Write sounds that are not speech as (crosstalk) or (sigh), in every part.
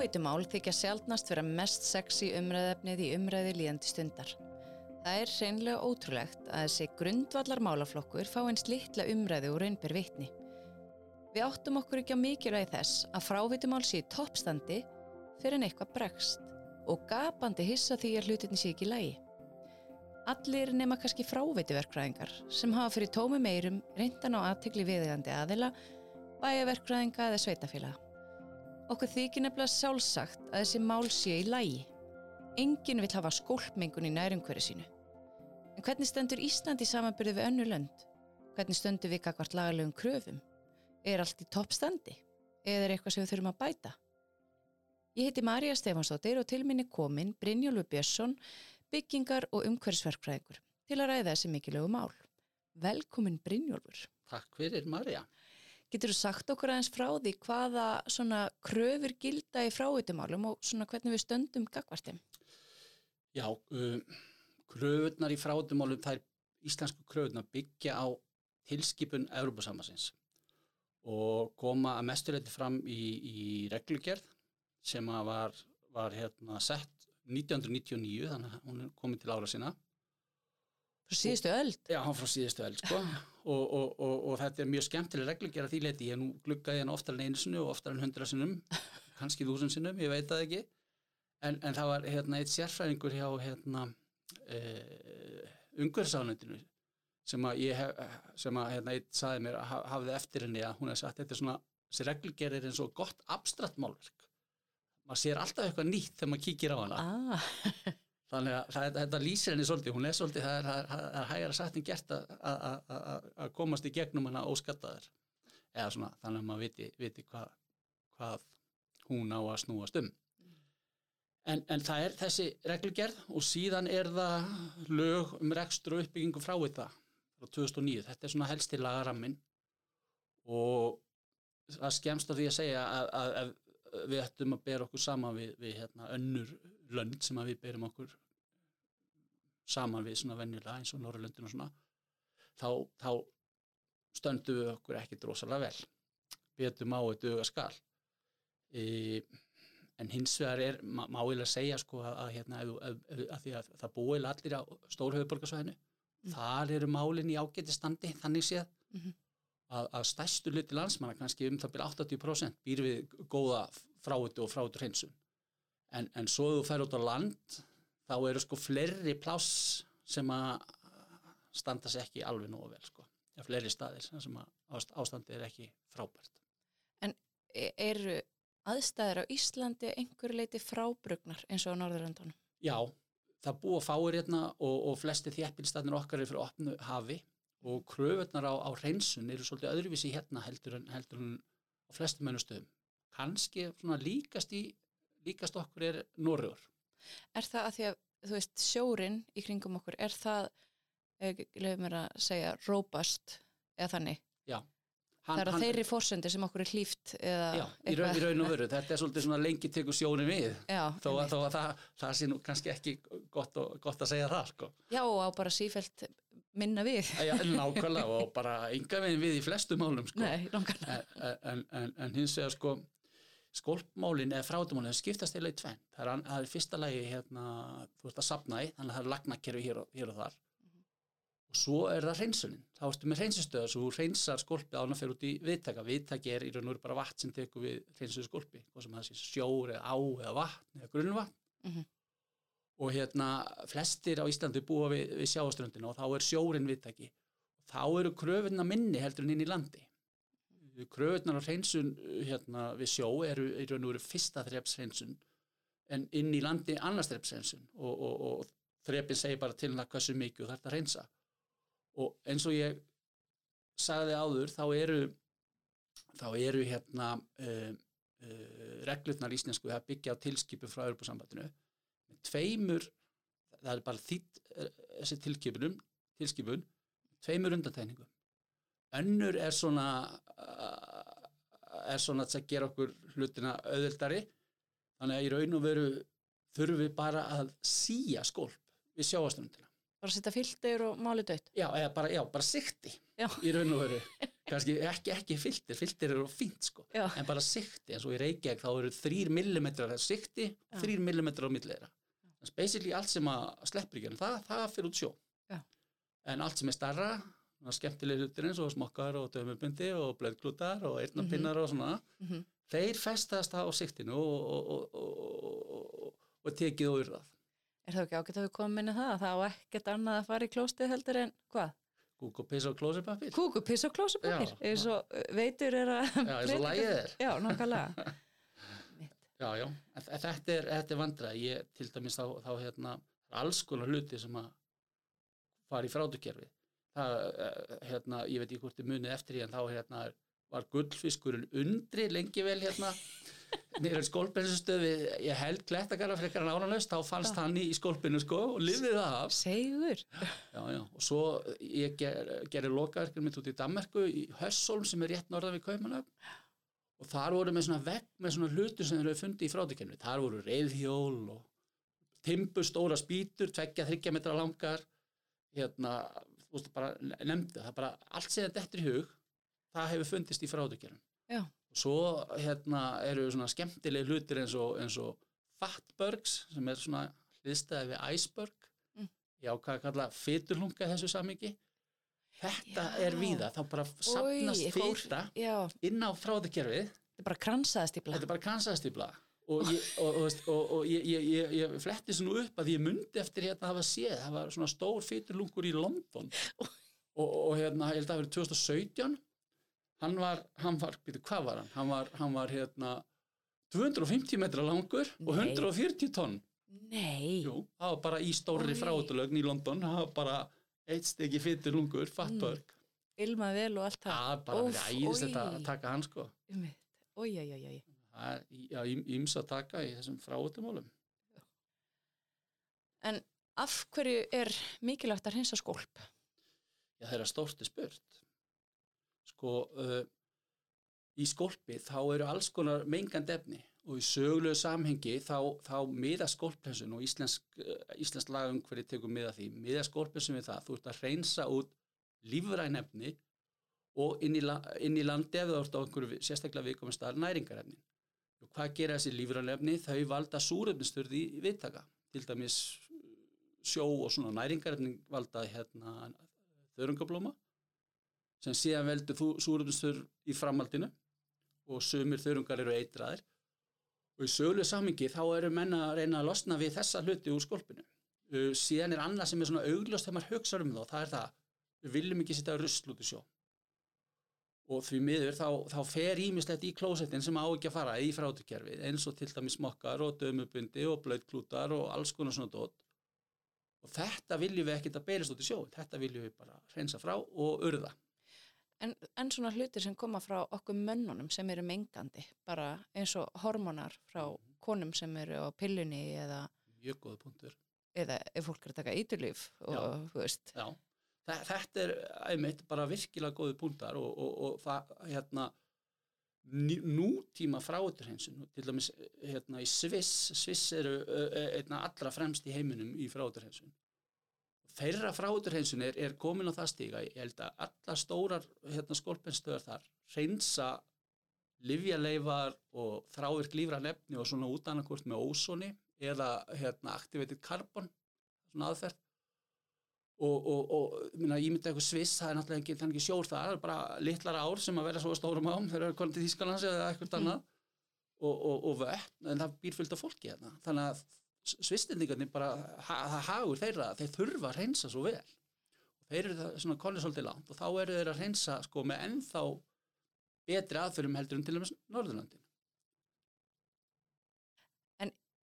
Fráveitumál þykja sjálfnast vera mest sexy umræðefnið í umræði líðandi stundar. Það er hreinlega ótrúlegt að þessi grundvallar málaflokkur fá eins litla umræði og raunber vitni. Við áttum okkur ekki á mikilvægi þess að fráveitumál sé í toppstandi fyrir en eitthvað bregst og gapandi hissa því að hlutinni sé ekki lægi. Allir nema kannski fráveituverkræðingar sem hafa fyrir tómi meirum reyndan á aðtegli viðegandi aðila, bæjaverkræðinga eða sveitafélaga. Okkur þykir nefnilega sjálfsagt að þessi mál sé í lægi. Engin vil hafa skólpmengun í nærumhverju sínu. En hvernig stendur Ísland í samanbyrðu við önnu lönd? Hvernig stöndur við kakvart lagalegum kröfum? Er allt í toppstandi? Eða er eitthvað sem við þurfum að bæta? Ég heiti Marja Stefansdóttir og til minni komin Brynjólfur Björnsson, byggingar og umhverfsverkfræðingur til að ræða þessi mikilögu mál. Velkomin Brynjólfur. Takk fyrir Marja. Getur þú sagt okkur aðeins frá því hvaða svona kröfur gilda í fráutumálum og svona hvernig við stöndum gagvartim? Já, um, kröfurnar í fráutumálum, það er íslensku kröfurnar byggja á tilskipun Európa-sambassins og koma að mestuleiti fram í, í reglugerð sem var, var hérna, sett 1999, þannig að hún er komið til ára sinna. Frá síðustu öll? Já, hann frá síðustu öll, sko. og, og, og, og þetta er mjög skemmtileg reglugjara því leiti. Ég nú gluggaði hann oftar en einu sinu og oftar en hundra sinum, kannski þúsund sinum, ég veit það ekki. En, en það var hérna, eitt sérfræðingur hjá hérna, eh, umhverfsáðnöndinu sem að ég hef, sem að hérna, eitt saði mér að hafði eftir henni að hún hef sagt þetta er svona, þessi reglugjara er eins og gott abstrakt málverk maður sér alltaf eitthvað nýtt þegar maður kíkir á hana Ah, (laughs) þannig að það, þetta lýsir henni svolítið. Hún er svolítið, það er, það er, það er hægara sagt en gert að- að að- að komast í gegnum hana óskattaður eða svona, þannig að maður viti, viti hvað, hvað hún á að snúast um. En, en það er þessi reglugerð og síðan er það lög um rekstur og uppbyggingu frá þetta frá 2009, þetta er svona helsti lagarammin og það skemmst á því að segja að, að, að við ættum að bera okkur saman við, við hérna, önnur lönd sem að við berum okkur saman við svona venjulega eins og Norrlöndin og svona þá, þá stöndum við okkur ekki drosalega vel. Betum á þetta auga skal. E, en hins vegar er má má eiginlega segja sko að, að, hérna, að, að, að að það búið allir á stórhauðborgarsvæðinu þar eru málin í ágæti standi þannig séð. Mhm. að, að stærstu hluti landsmanna kannski um það byrja 80% býr við góða fráutu og fráutu hreinsun en, en svo þú fer út á land þá eru sko fleiri pláss sem að standa sig ekki alveg nógu vel sko ja, fleiri staðir sem að ást- ástandið er ekki frábært e- eru aðstæður á Íslandi að einhverju leiti frábrugnar eins og á Norðurlandunum? Já, það búa fáir hérna og, og flesti þéttbílstæðnir okkar er fyrir opnu hafi og kröfurnar á, á hreinsun eru svolítið öðruvísi hérna heldur en, heldur en á flestum mönnum stöðum. Kanski svona líkast í, líkast okkur er Norröður. Er það að því að, þú veist, sjórin í kringum okkur, er það, lefum mér að segja, robust eða þannig? Já. það er á þeirri fórsendir sem okkur er hlýft eða Já, í raun, í raun og veru. Þetta er svolítið svona lengi tekur sjónin við. Já, Þó að, þó að það, það sé nú kannski ekki gott, og, gott að segja það, sko. Já, og á bara sífælt minna við. Já, nákvæmlega og bara enga veginn við í flestu málum, sko. Nei, en, en, en, en hins vegar sko skólpmálin eða frátumálin skiptast eða í tvenn það er, það er fyrsta lagi hérna, þú ert að sapna í þannig að það er lagnakerfi hér, hér og þar. Og svo er það hreinsunin. Þá ertu með hreinsustöða svo hreinsar skólpi án að fer út í viðtaka. Viðtaki er í raun og veru bara vatn sem tekur við hreinsuðu skólpi hvað sem það sé sjór eða á eða vatn eða grunnvatn. Mhm. og hérna flestir á Íslandi búa við, við sjáaströndina og þá er sjórin viðtaki. Þá eru kröfunna minni heldur en inn í landi kröfunar á hreinsun hérna, við sjó eru í raun og veru fyrsta þrepshreinsun en inn í landi annars þrepshreinsun og, og, og þrepin segir bara til það hversu mikið þú þarf að hreinsa. Og eins og ég sagði áður þá eru þá eru hérna uh, uh, reglurnar íslensku að byggja á tilskipum frá Europasambandinu með tveimur það er bara þýtt uh, þessi tilskipunum tilskipun, tveimur undantekningum önnur er svona uh, er svona að gera okkur hlutina auðvöldari þannig að í raun og veru þurfum við bara að síja skólp við sjáaströndina Bara setja filter og máli dött. já, bara, já, bara sikti Já. í raun og veru (laughs) kannski ekki, ekki filter, filter eru fínt sko Já. en bara sikti, eins og í Reykjavík þá eru þrýr millimetrar af sikti þrýr millimetrar á millera basically allt sem að sleppur ekki, en það, það fyrir út sjó Já. en allt sem er starra skemmtileg hlutir eins og smokkar og dömubundi og blöðklútar og eyrnapinnar og svona. Mhm. þeir festast á siktinu og, og, og, og, og, og tekið og urðað. Er það ekki ágætt að við komum inn í það að það á ekkert annað að fara í klóstið heldur en hvað? kúk og piss og klósipapir Kúku, piss og klósipapir eins og uh, veitur er að Já, eins og lagið er. Já, nákvæmlega. (laughs) Já, já, en þetta er, er vandræð, ég til dæmis þá, þá hérna, það alls konar hluti sem að fara í frátukerfi. Það, eh, hérna, ég veit ekki hvort þið munið eftir en þá hérna var gullfiskurinn undri lengi vel hérna (laughs) nýrað skólpensustöði, ég held klettakara frekar en áranlaust, þá fannst hann í, skólpinu sko og lifið það af. Segur Já, já, og svo ég ger, gerir lokaverkir mitt út í Danmarku í Hössholm sem er rétt norðan við Kaupanöfn og þar voru með svona vegg með svona hlutur sem þeir eru fundið í frátekenninu. Þar voru reyðhjól og timbur stóra spýtur, tveggja, þryggja metra langar, hérna, veist, bara nefndu, það er bara allt sem þetta eftir í hug, það hefur fundist í frátekenninu. Já. Og svo, hérna, eru svona skemmtilegi hlutir eins og, eins og fatbergs sem er svona hliðstæði við iceberg Mm. já, hvað að kalla fyturlunga þessu samingi þetta Já. er víða, þá bara sapnast Já, inn á fráðakerfið, þetta er bara kransaðast í þetta er bara kansaðstýpla og ég, og, og, og, og ég, ég, ég, fletti svo nú upp að ég mundi eftir hérna að hafa séð, það var svona stór fyturlungur í London. Og, og hérna, ég held að það verið 2017 hann var, hann var, býtu, hvað var hann? Hann var, hann var hérna 250 metra langur og Nei. 140 tonn. Nei. Jú, það var bara í stórri Oj. fráðulögn í London, það var bara eitt stegi fytur lungur, fatbörg Ilma vel og allt það. Það er bara verið æðist þetta að taka hann sko. Einmitt. Ói, ói, ói, ói. það er já, íms að taka í þessum fráðumólum En af hverju er mikilvægt að hreinsa skólp? já, það er að stórti spurt sko uh, í skólpi þá eru alls konar mengand efni og í sögulegu samhengi þá, þá miða skólplensun og íslensk, uh, íslensk lagum hverju tekur miða því miða skólplensun við það, þú ert að hreinsa út lífræn efni og inn í, la- inn í landi ef þú ert á einhverju sérstaklega viðkominn staðar næringarefni og hvað gera þessi lífræn efni þau valda súrefnisturði í viðtaka til dæmis sjó og svona næringarefni valda hérna þörungablóma sem síðan veldur þú súrefnistur í framhaldinu og sumir þörungar eru eitraðir og í söguleg samingi þá eru menna að reyna að losna við þessa hluti úr skolpinu. Uh, síðan er annað sem er svona augljóst þegar maður hugsa um þá, það er það, við viljum ekki setja rusl út í sjó. Og því miður þá, þá fer ímislegt í klósettin sem á ekki að fara í frátukerfið eins og til dæmis mokkar og dömubundi og blöðklútar og alls konar svona dót. Og þetta viljum við ekkert að beilast út í sjó, þetta viljum við bara hreinsa frá og urða. En, en svona hlutir sem koma frá okkur mönnunum sem eru mengandi, bara eins og hormonar frá konum sem eru á pillunni eða, Mjög góða punktur. eða ef fólk er að taka íturlíf og þú veist, Já, þetta er einmitt bara virkilega góði punktar og, og, og það hérna nútíma fráuturhensun til dæmis hérna í Sviss Sviss eru einna allra fremst í heiminum í fráuturhensun þeirra fráuturhensun er, er komin á það stíga, ég held að alla stórar hérna skolpenstöðar þar reynsa livjaleifar og þrávirk lífra nefni og svona útanakvort með ósoni eða hérna activated carbon svona aðferð og, og, og minna, ég myndi eitthvað sviss, það er náttúrulega ekki, ekki sjór það, það er bara litlar ár sem að vera svo stórum ám þegar það er konið til Þýskalands eða eitthvað annað. Og, og, og vötn, en það býr fullt af fólki hérna, þannig að svistendingarnir bara, ha, það hagur þeirra þeir þurfa að reynsa svo vel. Og þeir eru það svona konið svolítið langt og þá eru þeir að reynsa sko með ennþá betri aðferðum heldur um til dæmis Norðurlandin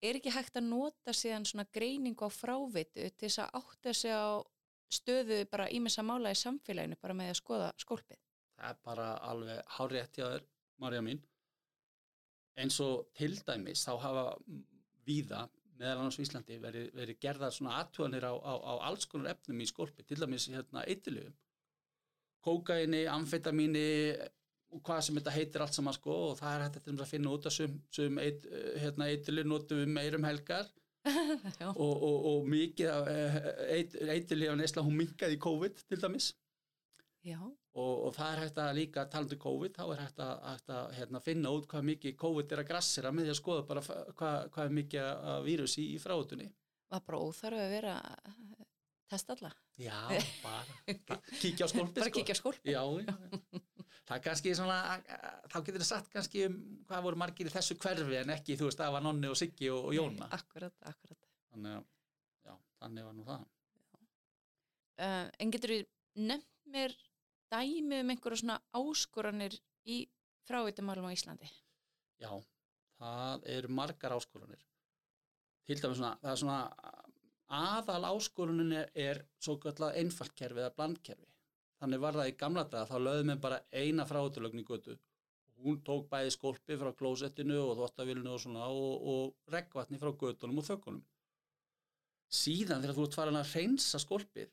er ekki hægt að nota síðan svona greiningu á frávitu til þess að átta sig á stöðu bara ímessa mála í samfélaginu bara með að skoða skólpið? það er bara alveg hárétt hjá þér, Marja mín eins og til dæmis þá hafa víða meðal annars á Íslandi verið, verið gerðar svona aðtúanir á, á, á alls konar efnum í skolpi, til dæmis hérna eittilugum kókaini, amfetamíni og hvað sem þetta heitir allt saman sko og það er hægt að finna út að sum, sum eit, hérna, eittilug notum við meirum helgar. (laughs) og, og, og mikið af eit, eittilug af nesla hún minkaði COVID til dæmis og, og það er hægt að líka talandi COVID, þá er hægt að, hægt að hérna, finna út hvað mikið COVID er að grassera með því að skoða bara hvað, hvað er mikið vírus í, í fráutunni. Var bara óþarf að vera að testa alla. Já, bara, (laughs) kíkja á skólpið Bara kíkja á skólp. Já, já, já. (laughs) Það er kannski svona, þá getur það sagt kannski um hvað voru margir í þessu hverfi en ekki, þú veist, það var Nonni og Siggi og, og Jóna. Akkurat, akkurat. Þannig að, já, þannig var nú það. Uh, en getur þú nefnt mér dæmi um einhverja svona áskoranir í frávitamálum á Íslandi? Já, það eru margar áskoranir. Til dæmis svona, það er svona aðal áskorunin er, er svo kallað einfalt kerfi eða blandkerfi. Þannig var það í gamla daga, þá lögðum við bara eina fráutulögn í götu. Hún tók bæði skólpi frá klósettinu og þvottavílinu og svona og, og reggvatni frá götunum og þökkunum. Síðan þegar þú ert farin að reynsa skólpið,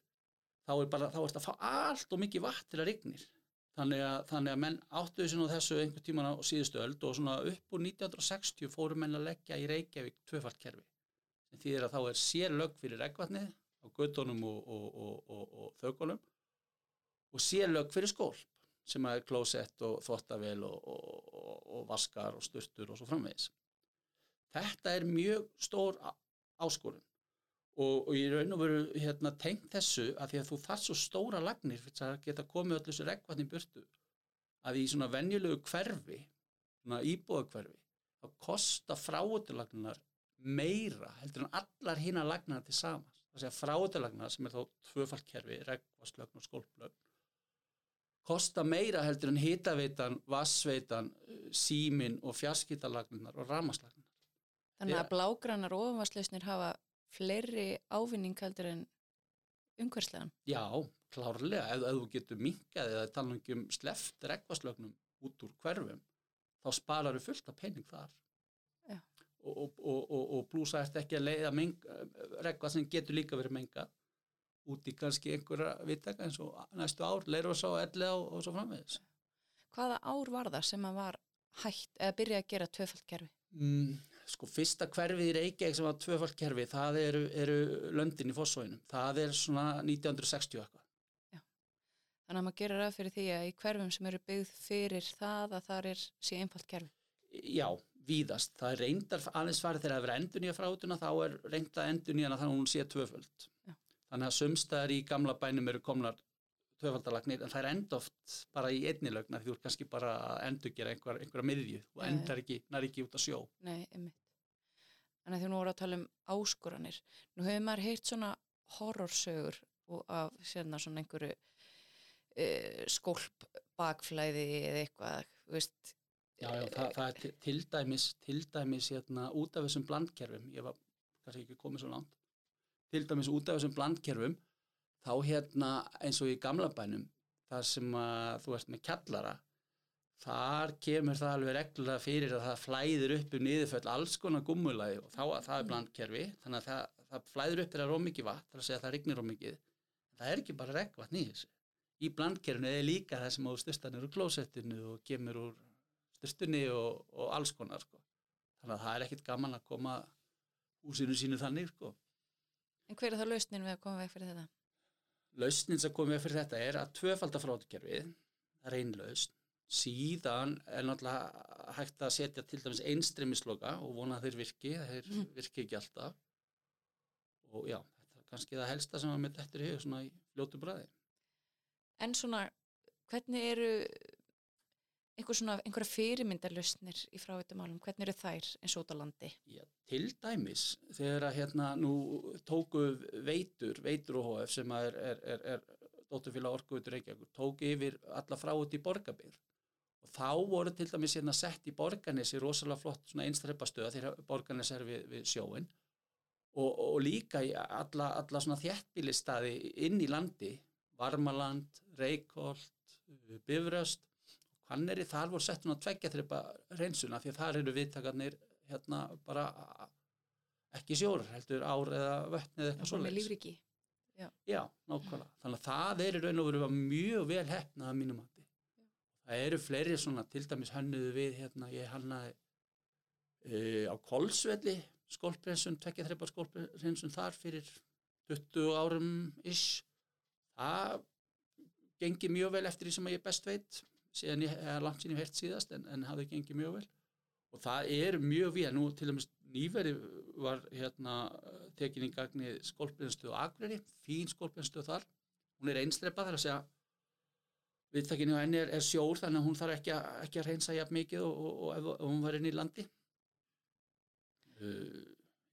þá er bara, þá ert að fá allt og mikið vatn til að rignir. Þannig að, þannig að menn áttuðu sinni á þessu einhver tíman á síðustu öld og svona upp úr 1960 fóru menn að leggja í Reykjavík tvöfalt kerfi. En því að þá er sér lög fyrir reggvatnið á göttunum og, og, og, og, og sér lög fyrir skólp sem er klósett og þvottavél og, og, og, vaskar og sturtur og svo framvegis. Þetta er mjög stór áskorun og, og í raun og veru hérna, tengt þessu að því að þú þarf svo stóra lagnir fyrir að geta komið öllu þessu regnvatni í burtu að í svona venjulegu hverfi, svona íbúðakverfi, þá kosta fráutulagnar meira heldur en allar hina lagnar til samans. Það sé að fráutulagnar sem er þá tvöfalt kerfi, regnvastlögn og skólplögn, kosta meira heldur en hitaveitan, vassveitan, símin og fjarskítalagnar og ramaslagnar. Þannig að blágrannar ofanvarslausnir hafa fleiri ávinning heldur en umhverslegan. Já, klárlega, ef, ef þú getur minkað eða tala ekki um sleft regnvaslögnum út úr hverfum, þá sparar þú fullt af pening þar. Já. Og, og, og, og, og blúsa ert ekki að leiða regva sem getur líka verið mengað út í kannski einhverja vittaka eins og næstu ár, leir og svo elli og, og svo framvegis. Hvaða ár var það sem að var hægt eða byrja að gera tvöfalt kerfi? Mm, sko, fyrsta hverfið í Reykjavík sem var tvöfald kerfi, það eru, eru löndin í Fossóinum. Það er svona 1960 eitthvað. Þannig að maður gerir ráð fyrir því að í hverfum sem eru byggð fyrir það að það er sé einfalt kerfi. Já, víðast. Það er reyndar aðeins farið þegar það er verið endur nýja frátuna, þá er reynda endur nýjana þannig að hún sé tvöföld. Þannig að sumstaðar í gamla bænum eru komnar tvöfaldalagnir, en það er enda oft bara í einni lögna, því þú er kannski bara að endurgera einhver, einhverja miðju og endar ekki, nær ekki út að sjó. Nei, einmitt. Þannig að því nú voru að tala um áskoranir. Nú hefur maður heyrt svona horrorsögur af sérna svona einhverju uh, skólp bakflæði eða eitthvað, veist, Já, já, það, það er til- til dæmis, til dæmis hérna, út af þessum blandkerfum, ég var kannski ekki komið svo langt, til dæmis út af þessum blandkerfum, þá hérna eins og í gamla bænum, þar sem að þú ert með kjallara, þar kemur það alveg reglulega fyrir að það flæðir upp um niðurföll alls konar gummulæði og þá að það er blandkerfi, þannig að það, það flæðir upp þegar það er ómikið vatn, það er að segja að það rignir ómikið, það er ekki bara regnvatn í þessu. Í blandkerfinu er líka það sem á styrstan úr klósettinu og kemur úr styrstunni og, og alls konar sko. Þannig að það er ekkit gaman að koma húsinu sínu þannig sko. En hver er það lausnin við að koma veg fyrir þetta? Lausnin sem komið fyrir þetta er að tvöfalda frátukerfið, það er einn lausn. Síðan er náttúrulega hægt að setja til dæmis einstremisloka og vona að þeir virki, þeir Mhm. virki ekki alltaf. Og já, þetta er kannski það helsta sem að mitt eftir í hug svona í fljótu bræði. En svona, hvernig eru einhver svona, einhverja fyrirmyndarlausnir í fráveitumálum, hvernig eru þær eins út á landi? Já, til dæmis þegar að hérna nú tóku veitur, veitur og HF sem er, er, er, er dótturfélag orkuvitur Reykjavíkur, tók yfir alla frá út í borgarbyrð og þá voru til dæmis hérna sett í borgarnesi rosalega flott svona einstreipastöða þegar borgarnes er við, við sjóin og, og líka í alla, alla svona þjættbílistaði inn í landi, Varmaland, Reykholt, Bifröst Hvanneri, þar voru sett hún að tveggja þreipa reynsuna því að þar eru viðtakarnir hérna bara ekki sjór, heldur ár eða vötn eða eitthvað Með svoleiðis. lífriki? Já, nákvæmlega. Þannig að það er í raun og veru mjög vel hefnað að mínum mati. Það eru fleiri svona, til dæmis hannuðu við hérna, ég hannaði uh, á Kolsvelli skólprensun, tveggja þreipa skólprensun þar fyrir 20 árum ish. Það gengið mjög vel eftir því sem ég best veit síðan ég hef langt sín ég hert síðast en, en hafði gengið mjög vel. Og það er mjög við nú til dæmis nýveri var hérna tekin í gagni skólpinstöð og agreri, fín skólpinstöð þar. Hún er einstrepa þar að segja viðtakinu á henni er, er sjór þannig að hún þarf ekki að, ekki að reynsa jafn mikið og, og, og ef, ef hún var inn í landi. Uh,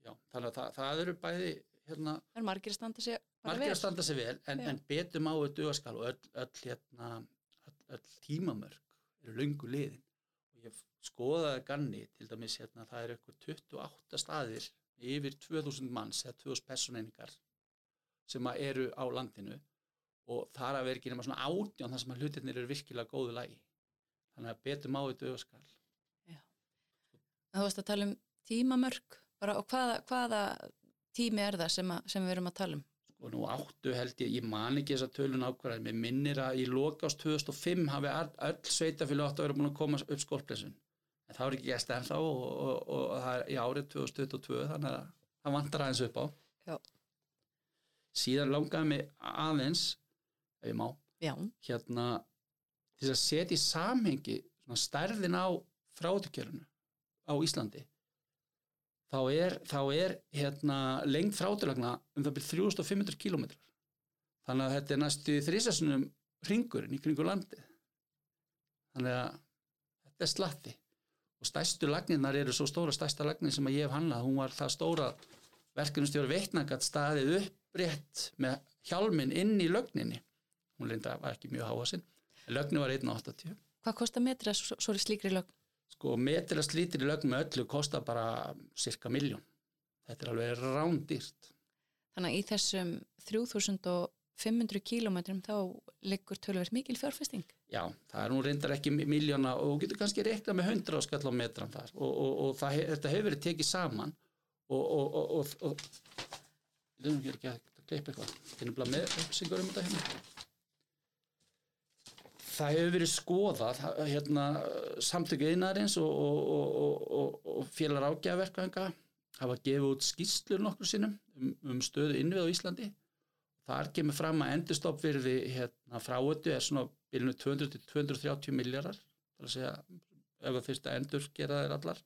já, þannig að það, það eru bæði hérna, er margir standa sig margir standa sig vel en, en betur má við dugaskal og öll, öll, hérna, öll, tímamörk eru löngu liðin. Og ég skoðaði ganni til dæmis hérna það er eitthvað 28 staðir yfir 2000 manns eða 2000 personeiningar sem eru á landinu. Og þar að vera ekki nema svona átján þar sem að hlutirnir eru virkilega góðu lagi. Þannig að betur má við dugaskal Þú varst að tala um tímamörk bara, og hvaða, hvaða tími er það sem, að, sem við erum að tala um? Og nú áttu held ég, ég man ekki þessa tölun ákvarðan, mér minnir að í lokast 2005 hafi öll sveitafélag átt að vera búin að koma upp skólplesun en það var ekki gæst ennþá og, og, og, og það er í árið 2022 þannig að það vantar aðeins upp á. Já. síðan langaði mig aðeins ef ég má, Já, hérna til þess að setja í samhengi stærðin á frátukjörunu á Íslandi þá er, þá er hérna, lengt þrátulagna um það byrð 3500 kilometrar. Þannig að þetta er næstu þrísasunum ringurinn í kringu landið. Þannig að þetta er slatti. Og stærstu lagnirnar eru svo stóra stærsta lagnir sem að ég hef handlað. Hún var það stóra verkefnustjóri veitnagat staðið upprétt með hjálminn inn í lögninni. Hún reynda var ekki mjög háasinn. Lögnin var 1,80. hvað kostar metrið svo, svo í slíkri lögn? Sko metrila slítir í lögn með öllu kostar bara cirka miljón þetta er alveg rándýrt. Þannig að í þessum 3500 kílómetrum þá liggur tölverð mikil fjárfesting. já, það er nú reyndar ekki miljóna og þú getur kannski reiknað með 100 á skall á metran þar. Og, og, og það, þetta hefur verið tekið saman og og, og, og, og við erum ekki að kleipa eitthvað. Er nefnilega með upplýsingur um þetta hérna það hefur verið skoðað hérna, samtöku einarins og, og, og, og, félagar ágjafaverkanga hafa gefið út skýslur nokkur sinnum um, um stöðu innvið á Íslandi. Þar kemur fram að endurstoppvirði hérna, fráötu er svona bylunu 200 til 230 miljardar það er að segja ef það þurft að endur gera þær allar.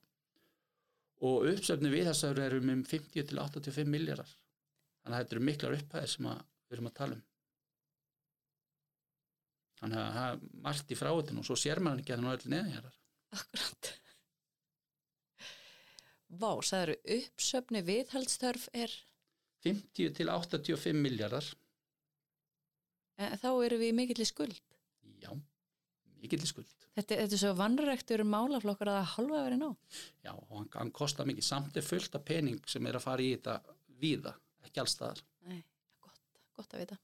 Og uppsöfni við þessar erum um 50 til 85 miljardar þannig að þetta eru miklar upphæðir sem að, við erum að tala um þannig að það er margt í fráötun og svo sér maður ekki að það nú öll neðinjarar Akkurat. Vá, sagður uppsöfni viðhaldstörf er, 50 til 85 miljardar en þá eru við í mikill skuld. já, mikill í skuld Þetta, þetta er svo vannræktur málaflokkar að það halva verið ná. já, og hann, hann kostar mikið samt er fullt af pening sem er að fara í þetta víða, ekki allstaðar Nei, gott, gott að vita.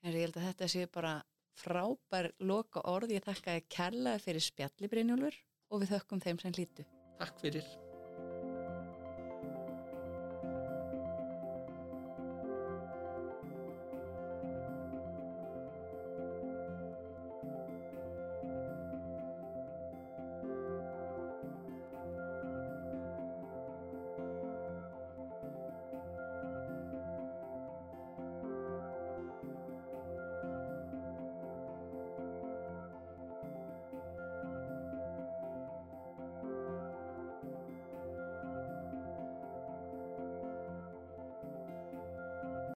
En ég held að þetta sé bara frábær loka orð. Ég þakka þér kærlega fyrir spjalli Brynjólfur og við þökkum þeim sem hlýtu. Takk fyrir